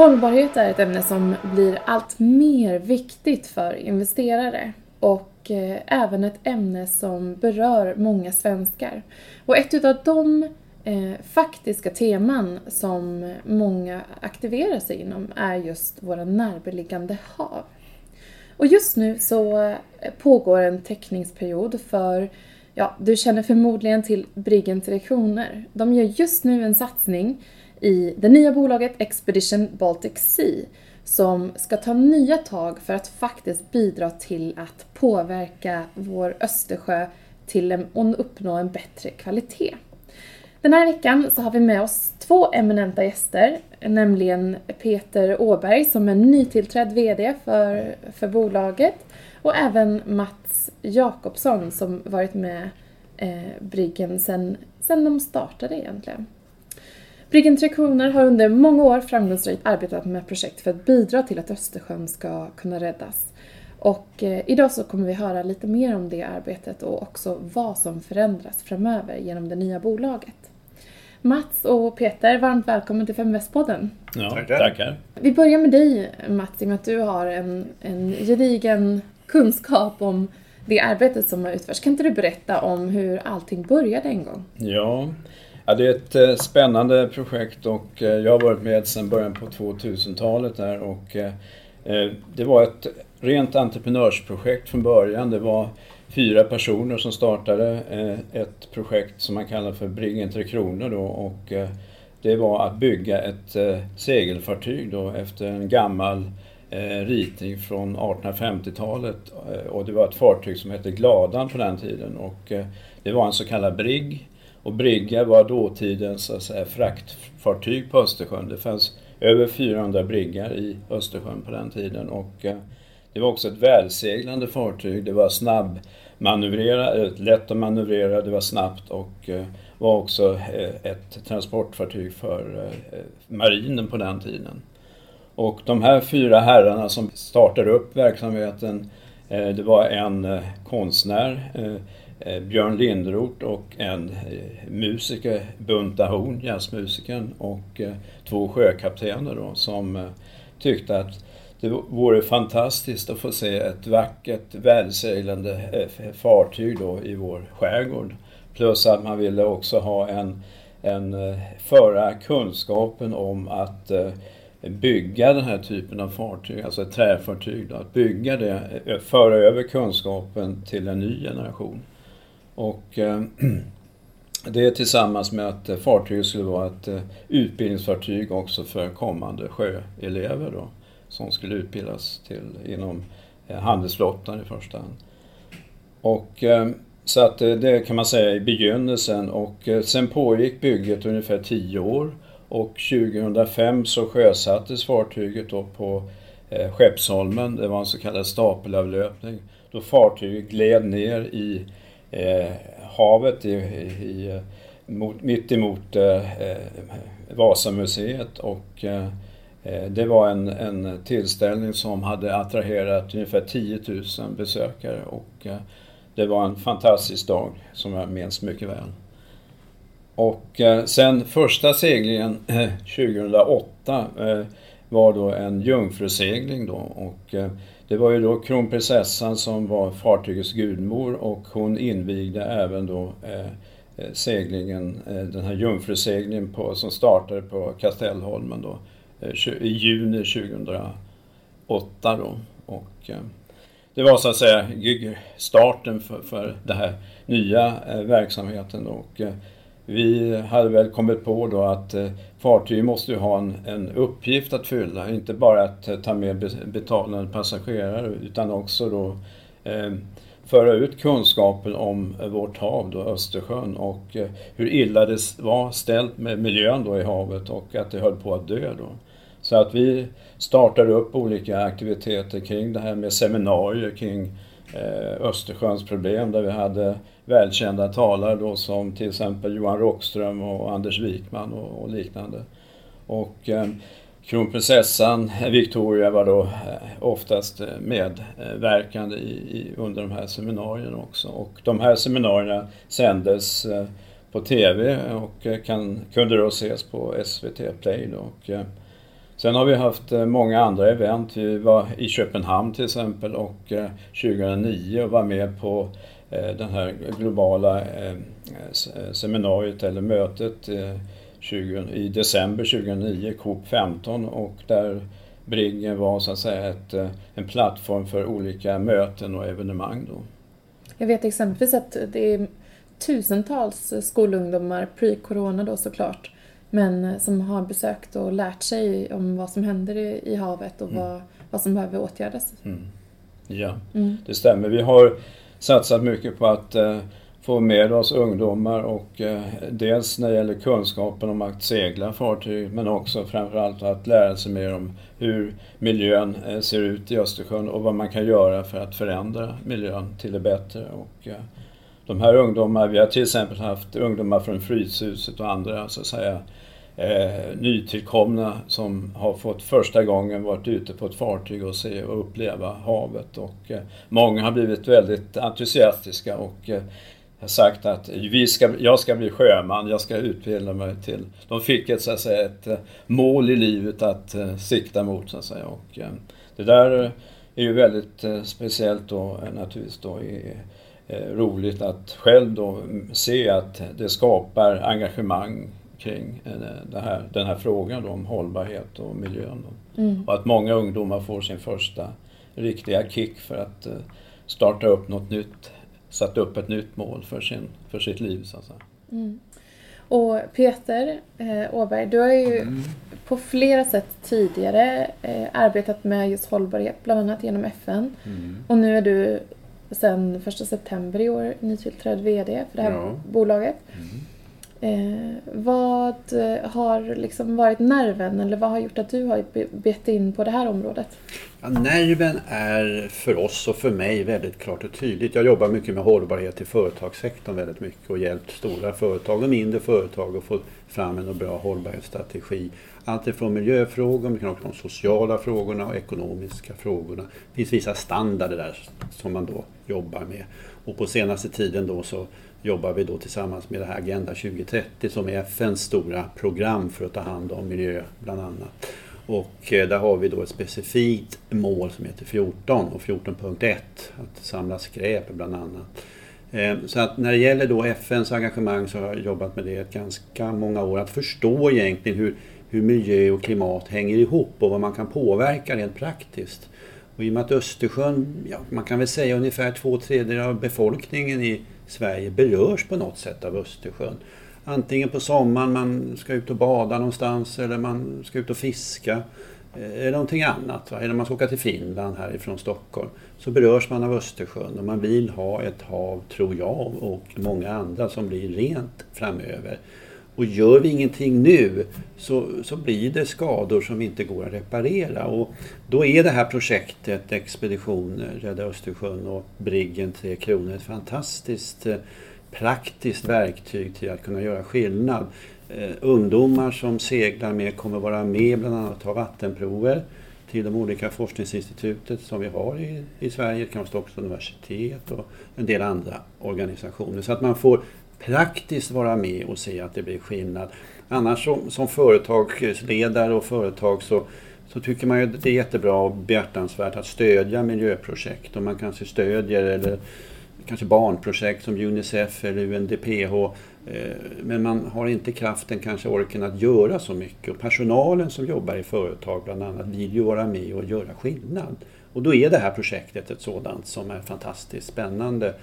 Hållbarhet är ett ämne som blir allt mer viktigt för investerare och eh, även ett ämne som berör många svenskar. Och ett av de eh, faktiska teman som många aktiverar sig inom är just våra närbeliggande hav. Och just nu så eh, pågår en teckningsperiod för Ja, du känner förmodligen till Briggen Direktioner. De gör just nu en satsning i det nya bolaget Expedition Baltic Sea som ska ta nya tag för att faktiskt bidra till att påverka vår Östersjö till att uppnå en bättre kvalitet. Den här veckan så har vi med oss två eminenta gäster, nämligen Peter Åberg som är nytillträdd VD för, för bolaget och även Mats Jakobsson som varit med eh, Briggen sedan de startade egentligen. Briggen Tre Kronor har under många år framgångsrikt arbetat med projekt för att bidra till att Östersjön ska kunna räddas. Och eh, idag så kommer vi höra lite mer om det arbetet och också vad som förändras framöver genom det nya bolaget. Mats och Peter, varmt välkommen till Feminvest-podden. Ja, tackar. tackar. Vi börjar med dig Mats, i och med att du har en, en gedigen kunskap om det arbetet som har utförts. Kan inte du berätta om hur allting började en gång? Ja, Ja, det är ett eh, spännande projekt och eh, jag har varit med sedan början på 2000-talet där och eh, det var ett rent entreprenörsprojekt från början. Det var fyra personer som startade ett projekt som man kallar för Briggen Tre Kronor då och det var att bygga ett segelfartyg då efter en gammal ritning från 1850-talet och det var ett fartyg som hette Gladan på den tiden och det var en så kallad brigg och brigga var dåtidens så att säga, fraktfartyg på Östersjön. Det fanns över 400 briggar i Östersjön på den tiden. Och, eh, det var också ett välseglande fartyg. Det var snabbmanövrerat, eh, lätt att manövrera, det var snabbt och eh, var också eh, ett transportfartyg för marinen på den tiden. Och de här fyra herrarna som startade upp verksamheten, det var en konstnär, Eh, Björn Linderoth och en eh, musiker, Bunta Horn, jazzmusikern, och eh, två sjökaptener då, som tyckte att det vore fantastiskt att få se ett vackert, välseglande fartyg då i vår skärgård. Plus att man ville också ha en, en föra kunskapen om att bygga den här typen av fartyg, alltså ett träfartyg. Då, att bygga det, föra över kunskapen till en ny generation. Och eh, det tillsammans med att eh, fartyget skulle vara ett eh, utbildningsfartyg också för kommande sjöelever då, som skulle utbildas till, inom handelsflottan i första hand. Och, så att det kan man säga i begynnelsen och sen pågick bygget ungefär 10 år och 2005 så sjösattes fartyget då på Skeppsholmen. Det var en så kallad stapelavlöpning då fartyget gled ner i eh, havet i, i, mot, mitt emot eh, eh, Vasamuseet och eh, eh, det var en, en tillställning som hade attraherat ungefär 10 000 besökare och eh, det var en fantastisk dag som jag minns mycket väl. Och eh, sen första seglingen eh, 2008 var då en jungfrusegling då och det var ju då kronprinsessan som var fartygets gudmor och hon invigde även då eh, eh seglingen, eh, den här jungfruseglingen på, som startade på Kastellholmen då eh, i juni 2008 då. Och, eh, det var så att säga starten för, för den här nya eh, verksamheten. Och, eh, vi hade väl kommit på då att eh, fartyg måste ju ha en, en uppgift att fylla, inte bara att eh, ta med betalande passagerare utan också då eh, föra ut kunskapen om vårt hav, då Östersjön och eh, hur illa det var ställt med miljön då i havet och att det höll på att dö då. Så att vi startade upp olika aktiviteter kring det här med seminarier kring eh, Östersjöns problem där vi hade välkända talare då som till exempel Johan Rockström och Anders Wikman och, och liknande. Och eh, kronprinsessan Victoria var då eh, oftast eh, medverkande i, i, under de här seminarierna också. Och de här seminarierna sändes eh, på TV och eh, kan, kunde då ses på SVT Play. Då. Och, eh, Sen har vi haft eh, många andra event. Vi var i Köpenhamn till exempel och 2009 och var med på den här globala seminariet eller mötet i december 2009, COP 15 och där Briggen var så att säga ett, en plattform för olika möten och evenemang. Då. Jag vet exempelvis att det är tusentals skolungdomar, pre-corona då såklart, men eh, som har besökt och lärt sig om vad som händer i, i havet och mm. vad, vad som behöver åtgärdas. Mm. Ja, mm. det stämmer. Vi har satsat mycket på att eh, få med oss ungdomar och eh, dels när det gäller kunskapen om att segla fartyg men också framförallt att lära sig mer om hur miljön eh, ser ut i Östersjön och vad man kan göra för att förändra miljön till det bättre. Och, de här ungdomarna, vi har till exempel haft ungdomar från Fryshuset och andra så att säga eh, nytillkomna som har fått första gången varit ute på ett fartyg och se och uppleva havet. Och, eh, många har blivit väldigt entusiastiska och eh, har sagt att vi ska, jag ska bli sjöman, jag ska utbilda mig till... De fick ett, så att säga, ett eh, mål i livet att eh, sikta mot. Så att säga. Och, eh, det där är ju väldigt eh, speciellt då eh, naturligtvis då i, eh, roligt att själv då se att det skapar engagemang kring den här, den här frågan om hållbarhet och miljön. Mm. Och att många ungdomar får sin första riktiga kick för att starta upp något nytt satt upp ett nytt mål för, sin, för sitt liv. Så att säga. Mm. Och Peter eh, Åberg, du har ju mm. på flera sätt tidigare eh, arbetat med just hållbarhet, bland annat genom FN. Mm. Och nu är du sedan 1 september i år nytillträdd VD för det här ja. bolaget. Mm. Eh, vad eh, har liksom varit nerven eller vad har gjort att du har bett in på det här området? Ja, nerven är för oss och för mig väldigt klart och tydligt. Jag jobbar mycket med hållbarhet i företagssektorn väldigt mycket och hjälpt stora företag och mindre företag att få fram en bra hållbarhetsstrategi. Allt ifrån miljöfrågor, men också de sociala frågorna och ekonomiska frågorna. Det finns vissa standarder där som man då jobbar med. Och på senaste tiden då så jobbar vi då tillsammans med det här Agenda 2030 som är FNs stora program för att ta hand om miljö bland annat. Och eh, där har vi då ett specifikt mål som heter 14 och 14.1 att samla skräp bland annat. Eh, så att när det gäller då FNs engagemang så har jag jobbat med det ganska många år. Att förstå egentligen hur, hur miljö och klimat hänger ihop och vad man kan påverka rent praktiskt. Och i och med att Östersjön, ja, man kan väl säga ungefär två tredjedelar av befolkningen i Sverige berörs på något sätt av Östersjön. Antingen på sommaren, man ska ut och bada någonstans eller man ska ut och fiska. Eh, eller någonting annat. Va? Eller man ska åka till Finland härifrån Stockholm. Så berörs man av Östersjön och man vill ha ett hav, tror jag, och många andra som blir rent framöver. Och gör vi ingenting nu så, så blir det skador som inte går att reparera. Och då är det här projektet Expedition Rädda Östersjön och Briggen Tre Kronor ett fantastiskt eh, praktiskt verktyg till att kunna göra skillnad. Eh, ungdomar som seglar med kommer vara med bland annat att ta vattenprover till de olika forskningsinstitutet som vi har i, i Sverige, kanske också universitet och en del andra organisationer. Så att man får praktiskt vara med och se att det blir skillnad. Annars som, som företagsledare och företag så, så tycker man ju att det är jättebra och behjärtansvärt att stödja miljöprojekt. Och man kanske stödjer eller kanske barnprojekt som Unicef eller UNDPH. Eh, men man har inte kraften, kanske orken att göra så mycket. Och personalen som jobbar i företag bland annat vill ju vara med och göra skillnad. Och då är det här projektet ett sådant som är fantastiskt spännande.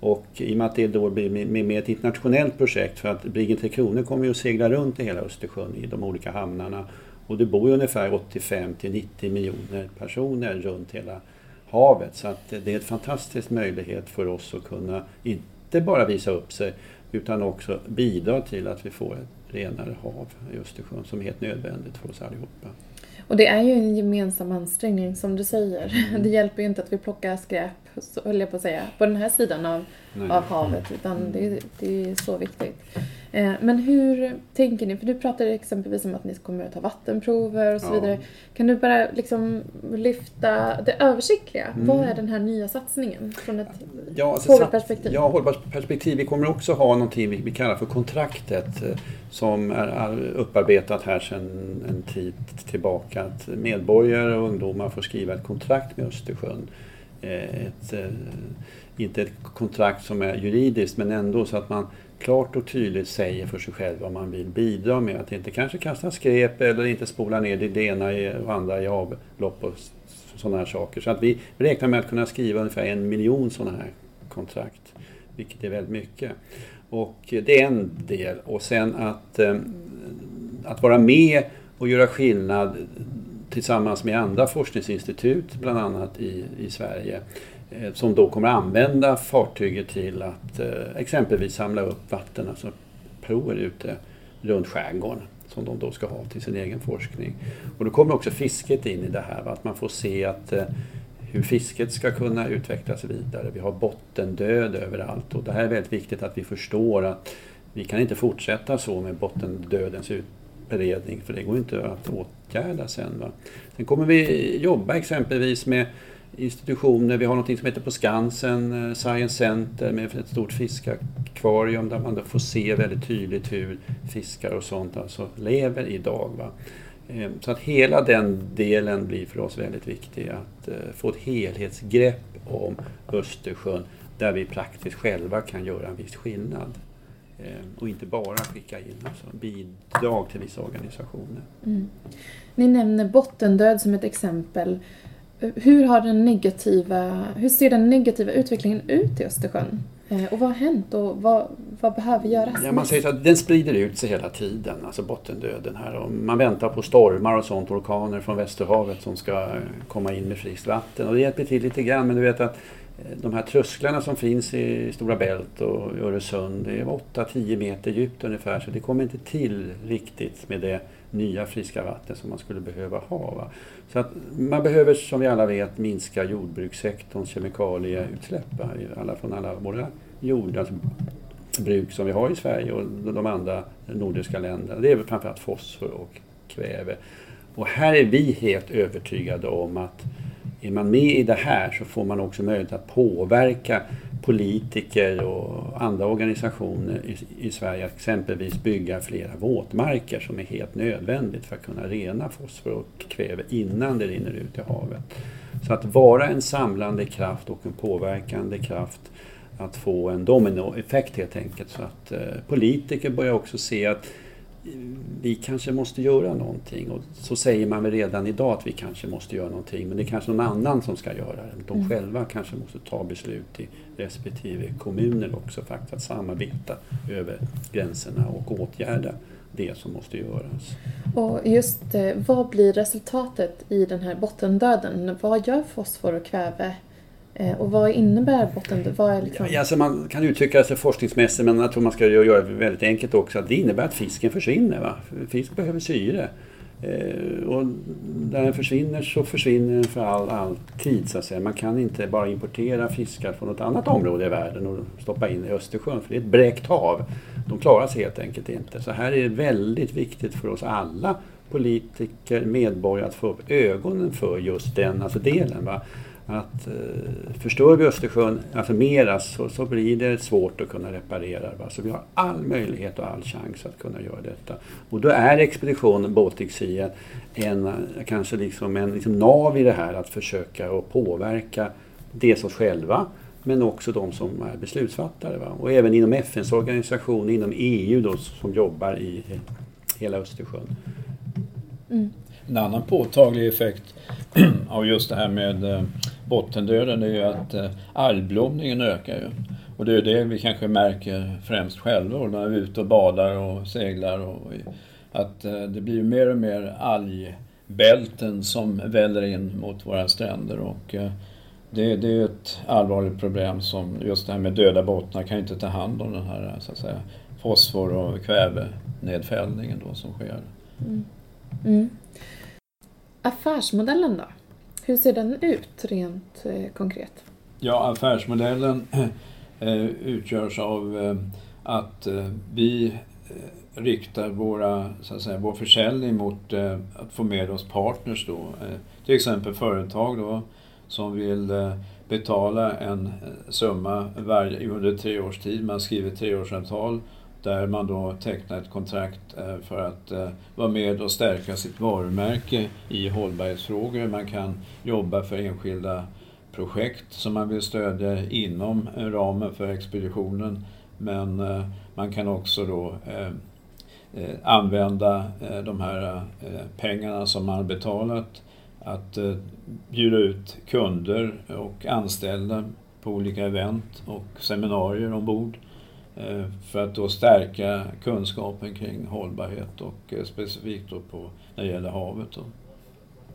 Och i och med att det då blir med ett internationellt projekt för att Briggen Tre Kronor kommer ju att segla runt i hela Östersjön i de olika hamnarna. Och det bor ju ungefär 85 till 90 miljoner personer runt hela havet. Så att det är en fantastisk möjlighet för oss att kunna inte bara visa upp sig utan också bidra till att vi får ett renare hav i Östersjön som är helt nödvändigt för oss allihopa. Och det är ju en gemensam ansträngning som du säger. Mm. Det hjälper ju inte att vi plockar skräp så höll jag på att säga, på den här sidan av, av havet. Utan Mm. det, det är så viktigt. Eh, Men hur tänker ni? För du pratade exempelvis om att ni kommer att ta vattenprover och så Ja. vidare. Kan du bara liksom lyfta det översiktliga? Mm. Vad är den här nya satsningen från ett Ja, alltså, hållbarhetsperspektiv? Ja, hållbarhetsperspektiv. Vi kommer också ha någonting vi, kallar för kontraktet eh, som är är upparbetat här sedan en tid tillbaka. Att medborgare och ungdomar får skriva ett kontrakt med Östersjön. Eh, ett, eh, inte ett kontrakt som är juridiskt men ändå så att man klart och tydligt säger för sig själv vad man vill bidra med. Att inte kanske kasta skräp eller inte spola ner det ena och andra i avlopp och sådana här saker. Så att vi räknar med att kunna skriva ungefär en miljon sådana här kontrakt. Vilket är väldigt mycket. Och det är en del. Och sen att, eh, att vara med och göra skillnad tillsammans med andra forskningsinstitut, bland annat i, i Sverige, eh, som då kommer använda fartyget till att eh, exempelvis samla upp vatten, alltså prover ute runt skärgården som de då ska ha till sin egen forskning. Och då kommer också fisket in i det här, va? att man får se att eh, hur fisket ska kunna utvecklas vidare. Vi har bottendöd överallt och det här är väldigt viktigt att vi förstår att vi kan inte fortsätta så med bottendödens beredning, för det går inte att åtgärda sen. Va? Sen kommer vi jobba exempelvis med institutioner. Vi har något som heter på Skansen, eh, Science Center med ett stort fiskakvarium där man då får se väldigt tydligt hur fiskar och sånt alltså lever idag. Va? Eh, så att hela den delen blir för oss väldigt viktig. Att eh, få ett helhetsgrepp om Östersjön där vi praktiskt själva kan göra en viss skillnad. Eh, Och inte bara skicka in alltså bidrag till vissa organisationer. Mm. Ni nämner bottendöd som ett exempel. Hur, har den negativa, hur ser den negativa utvecklingen ut i Östersjön? Eh, Och vad har hänt och vad, vad behöver göras Ja, man säger att den sprider ut sig hela tiden, alltså bottendöden här. Och man väntar på stormar och sånt, orkaner från Västerhavet som ska eh, komma in med friskt vatten. Och det hjälper till lite grann, men du vet att eh, Eh, de här trösklarna som finns i Stora Bält och Öresund, det är 8-10 meter djupt ungefär, så det kommer inte till riktigt med det nya friska vatten som man skulle behöva ha. Va? Så att man behöver, som vi alla vet, minska jordbrukssektorns kemikalieutsläpp, va? Alla, från alla våra jordbruk som vi har i Sverige och de andra nordiska länderna. Det är väl framförallt fosfor och kväve. Och här är vi helt övertygade om att är man med i det här så får man också möjlighet att påverka politiker och andra organisationer i, i Sverige att exempelvis bygga flera våtmarker som är helt nödvändigt för att kunna rena fosfor och kväve innan det rinner ut i havet. Så att vara en samlande kraft och en påverkande kraft att få en dominoeffekt helt enkelt. Så att eh, politiker börjar också se att eh, vi kanske måste göra någonting. Och så säger man väl redan idag att vi kanske måste göra någonting. Men det är kanske någon annan som ska göra det. De Mm. själva kanske måste ta beslut i respektive kommuner också faktiskt. Att samarbeta över gränserna och åtgärda det som måste göras. Och just eh, vad blir resultatet i den här bottendöden? Vad gör fosfor och kväve? Eh, och vad innebär bottendöd? Vad är liksom... Ja, alltså man kan uttrycka sig forskningsmässigt men jag tror man ska göra det väldigt enkelt också. Att det innebär att fisken försvinner. Va? Fisk behöver syre. Eh, och när den försvinner så försvinner den för all, all tid. Så att säga. Man kan inte bara importera fiskar från något annat område i världen och stoppa in i Östersjön för det är ett bräckt hav. De klarar sig helt enkelt inte. Så här är det väldigt viktigt för oss alla politiker, medborgare att få upp ögonen för just den alltså delen. Va? Att eh, förstör vi Östersjön alltså mera så, så blir det svårt att kunna reparera. Va? Så vi har all möjlighet och all chans att kunna göra detta. Och då är expeditionen Baltic Sea en, kanske liksom en liksom nav i det här att försöka att påverka dels oss själva men också de som är beslutsfattare. Va? Och även inom FNs organisation, inom EU då, som jobbar i hela Östersjön. Mm. En annan påtaglig effekt av just det här med eh, bottendöden är ju att eh, algblomningen ökar ju. Och det är det vi kanske märker främst själva när vi är ute och badar och seglar. Och, att eh, det blir mer och mer algbälten som väller in mot våra stränder. Och eh, det, det är ett allvarligt problem som just det här med döda bottnar kan inte ta hand om den här så att säga, fosfor och kvävenedfällningen då som sker. Mm. Mm. Affärsmodellen då? Hur ser den ut rent eh, konkret? Ja, affärsmodellen eh, utgörs av eh, att vi riktar våra, så att säga, vår försäljning mot att få med oss partners då. Till exempel företag då som vill betala en summa varje, under tre års tid. Man skriver treårsavtal där man då tecknar ett kontrakt eh, för att eh, vara med och stärka sitt varumärke i hållbarhetsfrågor. Man kan jobba för enskilda projekt som man vill stödja inom eh, ramen för expeditionen. Men man kan också då använda de här pengarna som man har betalat att bjuda ut kunder och anställda på olika event och seminarier ombord för att då stärka kunskapen kring hållbarhet och eh, specifikt då på, när det gäller havet. Då.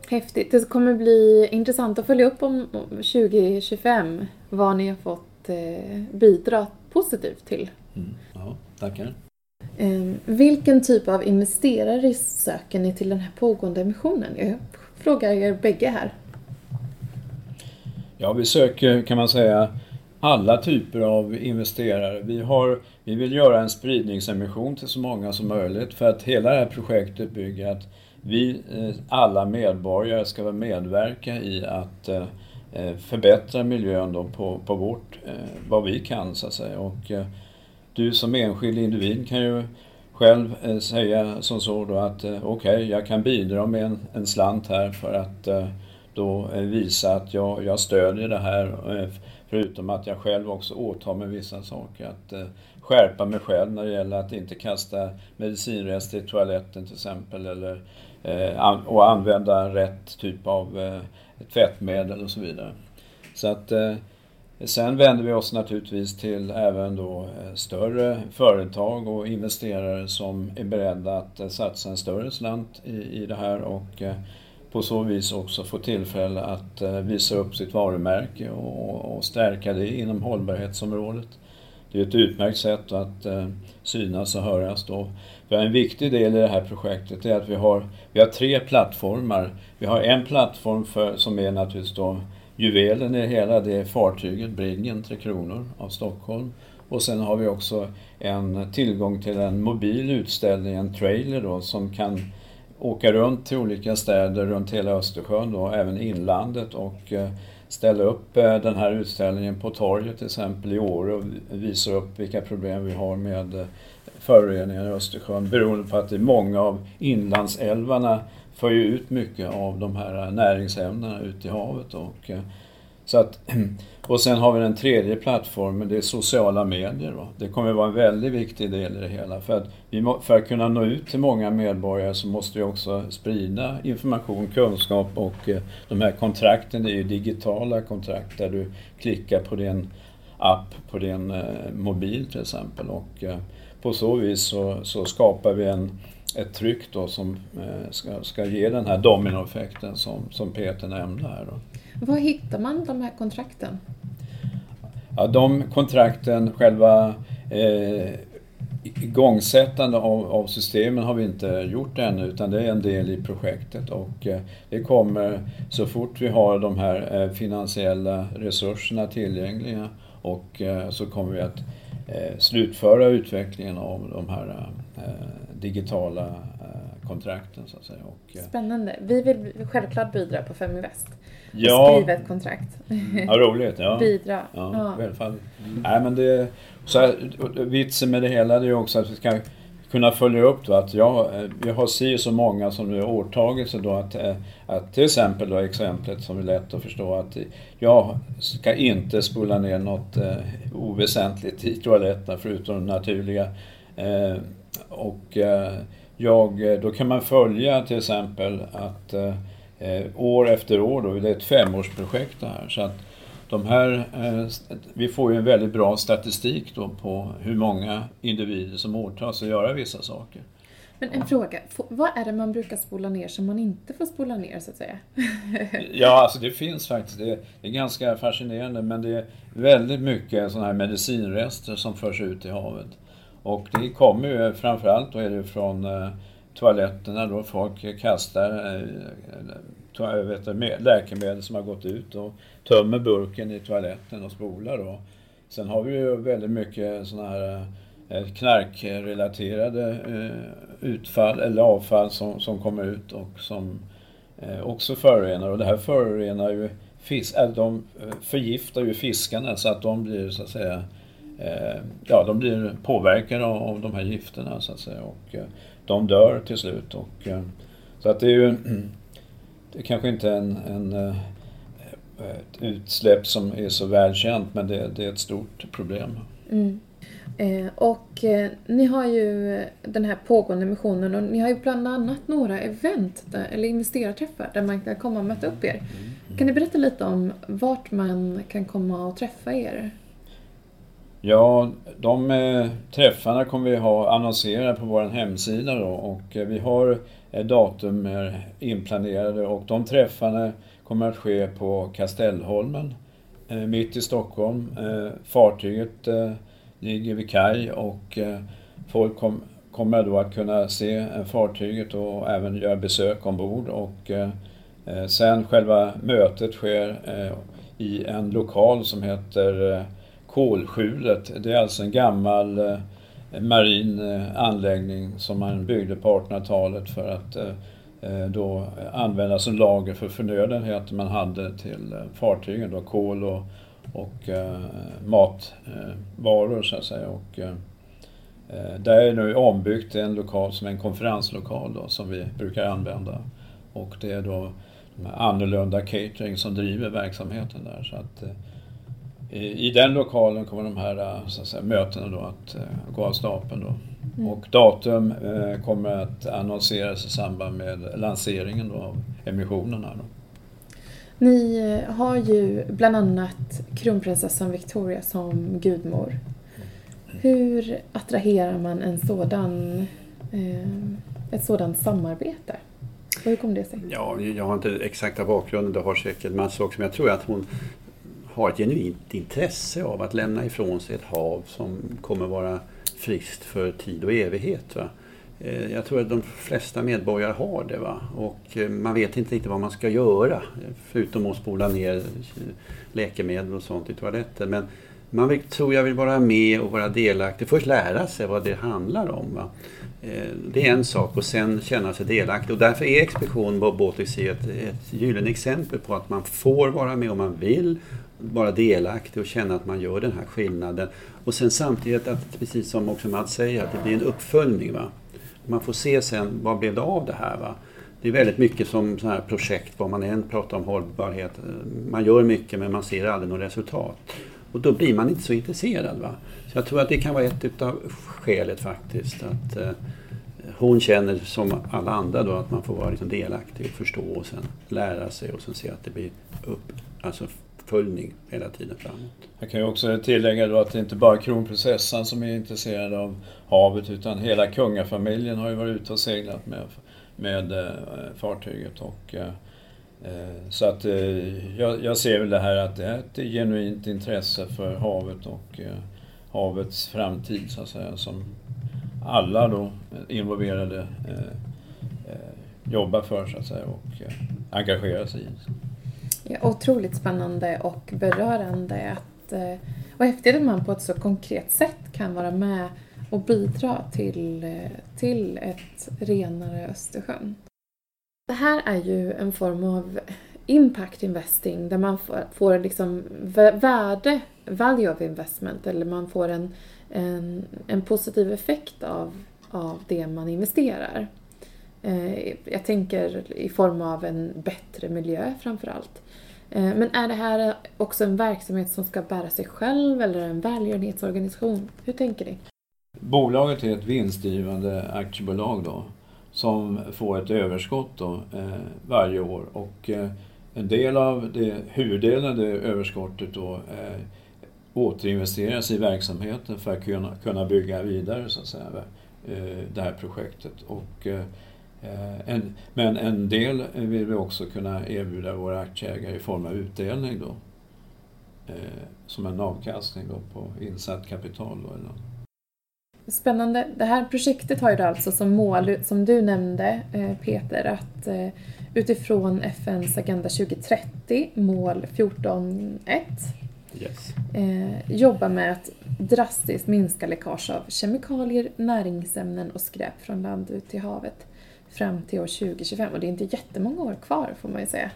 Häftigt. Det kommer bli intressant att följa upp om 2025 vad ni har fått eh, bidra positivt till. Mm. Ja, tackar. Vilken typ av investerare söker ni till den här pågående emissionen? Jag frågar er bägge här. Ja, vi söker kan man säga alla typer av investerare. Vi, har, vi vill göra en spridningsemission till så många som möjligt för att hela det här projektet bygger att vi, eh, alla medborgare, ska medverka i att eh, eh, förbättra miljön då på, på vårt, vad vi kan så att säga. Och du som enskild individ kan ju själv säga som så då att okej, okay, jag kan bidra med en, en slant här för att då eh, visa att jag, jag stödjer det här eh, Förutom att jag själv också åtar mig vissa saker. Att eh, skärpa mig själv när det gäller att inte kasta medicinrester i toaletten till exempel. Eller, och använda rätt typ av tvättmedel och så vidare. Så att, sen vänder vi oss naturligtvis till även då större företag och investerare som är beredda att satsa en större slant i, i det här. och på så vis också få tillfälle att eh, visa upp sitt varumärke och stärka det inom hållbarhetsområdet. Det är ett utmärkt sätt att eh, synas och höras då. För en viktig del i det här projektet är att vi har, vi har tre plattformar. Vi har en plattform för, som är naturligtvis då juvelen i det hela, det är fartyget Briggen Tre Kronor av Stockholm. Och sen har vi också en tillgång till en mobil utställning, en trailer då, som kan åka runt till olika städer runt hela Östersjön och även inlandet och eh, ställa upp eh, den här utställningen på torget till exempel i Åre och visa upp vilka problem vi har med eh, föroreningar i Östersjön beroende på att det är många av inlandsälvarna för ju ut mycket av de här näringsämnena ut i havet. Och, så att, och sen har vi den tredje plattformen, det är sociala medier. Va? Det kommer att vara en väldigt viktig del i det hela. För att, vi, för att kunna nå ut till många medborgare så måste vi också sprida information, kunskap och eh, de här kontrakten, det är ju digitala kontrakt där du klickar på din app på din eh, mobil till exempel. Och eh, på så vis så, så skapar vi en, ett tryck då som eh, ska, ska ge den här dominoeffekten som, som Peter nämnde här. Då. Var hittar man de här kontrakten? Ja, de kontrakten, själva eh, igångsättande av, av systemen har vi inte gjort ännu utan det är en del i projektet och eh, det kommer så fort vi har de här eh, finansiella resurserna tillgängliga och eh, så kommer vi att eh, slutföra utvecklingen av de här eh, digitala eh, kontrakten. Så att säga. Och, Spännande. Vi vill självklart bidra på Feminvest ja. skriva ett kontrakt. Ja, roligt. Ja. Bidra. Ja, ja. Mm. Nej, men det, så här, vitsen med det hela är ju också att vi ska kunna följa upp då att jag, vi har si så många som nu har åtagit sig då att, eh, att till exempel då exemplet som är lätt att förstå att jag ska inte spola ner något eh, oväsentligt i toaletten förutom de naturliga. Eh, och eh, jag, då kan man följa till exempel att eh, eh, år efter år. Då. Det är ett femårsprojekt det här. Så att de här, eh, vi får ju en väldigt bra statistik då på hur många individer som åtar sig att göra vissa saker. Men en fråga, vad är det man brukar spola ner som man inte får spola ner så att säga? ja, alltså det finns faktiskt. Det är, det är ganska fascinerande men det är väldigt mycket sådana här medicinrester som förs ut i havet. Och det kommer ju framförallt då är det från eh, toaletterna då folk kastar eh, vet du, läkemedel som har gått ut och tömmer burken i toaletten och spolar. Då. Sen har vi ju väldigt mycket sådana här eh, eh, knarkrelaterade eh, utfall eller avfall som, som kommer ut och som också förorenar. Och det här förorenar ju fisk, äh, de förgiftar ju fiskarna så att de blir så att säga ja, de blir påverkade av, de här gifterna så att säga och de dör till slut. Och, så att det är ju det är kanske inte en, en ett utsläpp som är så välkänt men det, det är ett stort problem. Mm. Eh, och eh, ni har ju den här pågående missionen och ni har ju bland annat några event där, eller investerarträffar där man kan komma och möta upp er. Mm. Kan ni berätta lite om vart man kan komma och träffa er? Ja, de eh, träffarna kommer vi ha annonserade på vår hemsida då och eh, vi har eh, datum eh, inplanerade och de träffarna kommer att ske på Kastellholmen eh, mitt i Stockholm. Eh, fartyget ligger vid kaj och folk kom, kommer då att kunna se fartyget och även göra besök ombord. Och sen själva mötet sker i en lokal som heter Kolskjulet. Det är alltså en gammal eh, marin eh, anläggning som man byggde på 1800-talet för att eh, då använda som lager för förnödenheter man hade till fartygen, då, kol och, och matvaror så att säga. Och, där är nu ombyggt en lokal som är en konferenslokal då, som vi brukar använda. Och det är då de annorlunda catering som driver verksamheten där. Så att, eh, i, den lokalen kommer de här så att säga, mötena då att gå av stapeln. Då. Mm. Och datum eh, kommer att annonseras i samband med lanseringen då av emissionerna. Då. Ni eh, har ju bland annat kronprinsessan Victoria som gudmor. Hur attraherar man en sådan, eh, ett sådant samarbete? hur kom det sig? Ja, jag har inte exakta bakgrunden, det har säkert massa också, men jag tror att hon har ett genuint intresse av att lämna ifrån sig ett hav som kommer vara friskt för tid och evighet. Va? Eh, jag tror att de flesta medborgare har det. Va? Och eh, man vet inte riktigt vad man ska göra förutom att spola ner eh, läkemedel och sånt i toaletten. Men man vill, tror jag vill vara med och vara delaktig. Först lära sig vad det handlar om. Va? Det är en sak och sen känna sig delaktig. Och därför är Expedition Bob Baltic Sea ett, ett gyllene exempel på att man får vara med om man vill vara delaktig och känna att man gör den här skillnaden. Och sen samtidigt att, precis som också Mats säger, att det blir en uppföljning. Va? Man får se sen, vad blev det av det här? Va? Det är väldigt mycket som sådana här projekt, vad man än pratar om hållbarhet. Man gör mycket men man ser aldrig något resultat. Och då blir man inte så intresserad. Va? Så jag tror att det kan vara ett utav skälet faktiskt. Att eh, hon känner som alla andra då att man får vara liksom delaktig och förstå och sen lära sig och sen se att det blir upp, alltså uppföljning hela tiden framåt. Jag kan ju också tillägga då att det inte bara är kronprinsessan som är intresserad av havet utan hela kungafamiljen har ju varit ute och seglat med, med eh, fartyget. Och, eh, eh, så att jag, jag, ser väl det här att det är ett genuint intresse för havet och havets framtid så att säga som alla då involverade jobbar för så att säga och engagerar sig i. Ja, otroligt spännande och berörande att, eh, och häftigt att man på ett så konkret sätt kan vara med och bidra till, eh, till ett renare Östersjön. Det här är ju en form av impact investing där man får liksom värde, value of investment, eller man får en, en, en positiv effekt av, av det man investerar. Eh, jag tänker i form av en bättre miljö framför allt. Eh, men är det här också en verksamhet som ska bära sig själv eller en välgörenhetsorganisation? Hur tänker ni? Bolaget är ett vinstdrivande aktiebolag då som får ett överskott då, eh, varje år och en del av det, huvuddelen av det överskottet då eh, återinvesteras i verksamheten för att kunna, kunna bygga vidare så att säga, eh, det här projektet. Och, Eh, en, men en del vill vi också kunna erbjuda våra aktieägare i form av utdelning då. Eh, som en avkastning då på insatt kapital. Då eller Spännande. Det här projektet har ju då alltså som mål, som du nämnde eh, Peter, att utifrån FNs Agenda 2030, mål 14.1 Yes. eh, jobba med att drastiskt minska läckage av kemikalier, näringsämnen och skräp från land ut till havet fram till år 2025. Och det är inte jättemånga år kvar får man ju säga.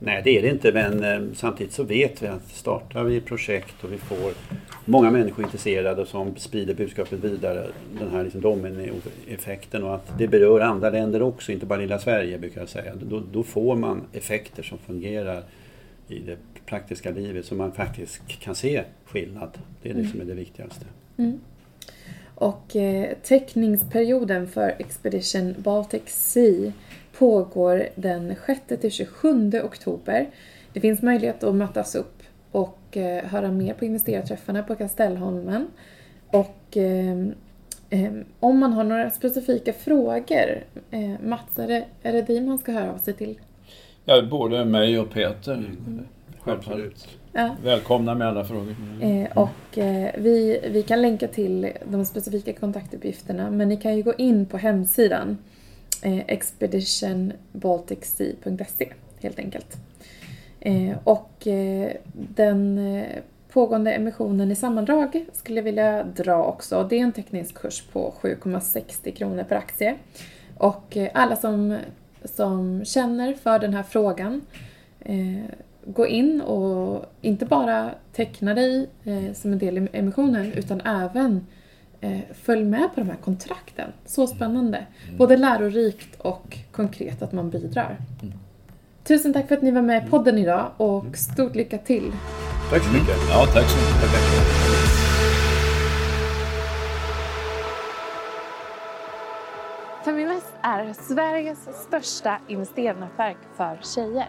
Nej, det är det inte, men eh, samtidigt så vet vi att startar vi projekt och vi får många människor intresserade som sprider budskapet vidare, den här liksom dominoeffekten och att det berör andra länder också, inte bara lilla Sverige brukar jag säga. Då, då får man effekter som fungerar i det praktiska livet så man faktiskt kan se skillnad. Det är det som är det viktigaste. Och eh, teckningsperioden för Expedition Baltic Sea pågår den 6-27 oktober. Det finns möjlighet att mötas upp och eh, höra mer på investerarträffarna på Kastellholmen. Och eh, eh, om man har några specifika frågor, eh, Mats, är det, är det dig man ska höra av sig till? Ja, både mig och Peter. Självfallet. Absolut. Ja. Välkomna med alla frågor. Eh, och eh, vi, vi kan länka till de specifika kontaktuppgifterna men ni kan ju gå in på hemsidan eh, expeditionbalticsea.se helt enkelt. Eh, och eh, den eh, pågående emissionen i sammandrag skulle jag vilja dra också. Det är en teknisk kurs på 7,60 kronor per aktie. Och eh, alla som, som känner för den här frågan eh, gå in och inte bara teckna dig eh, som en del i emissionen utan även eh, följ med på de här kontrakten. Så spännande. Både lärorikt och konkret att man bidrar. Tusen tack för att ni var med i podden idag och stort lycka till! Tack så mycket. Ja, tack så mycket. Feminvest är Sveriges största investeringsnätverk för tjejer.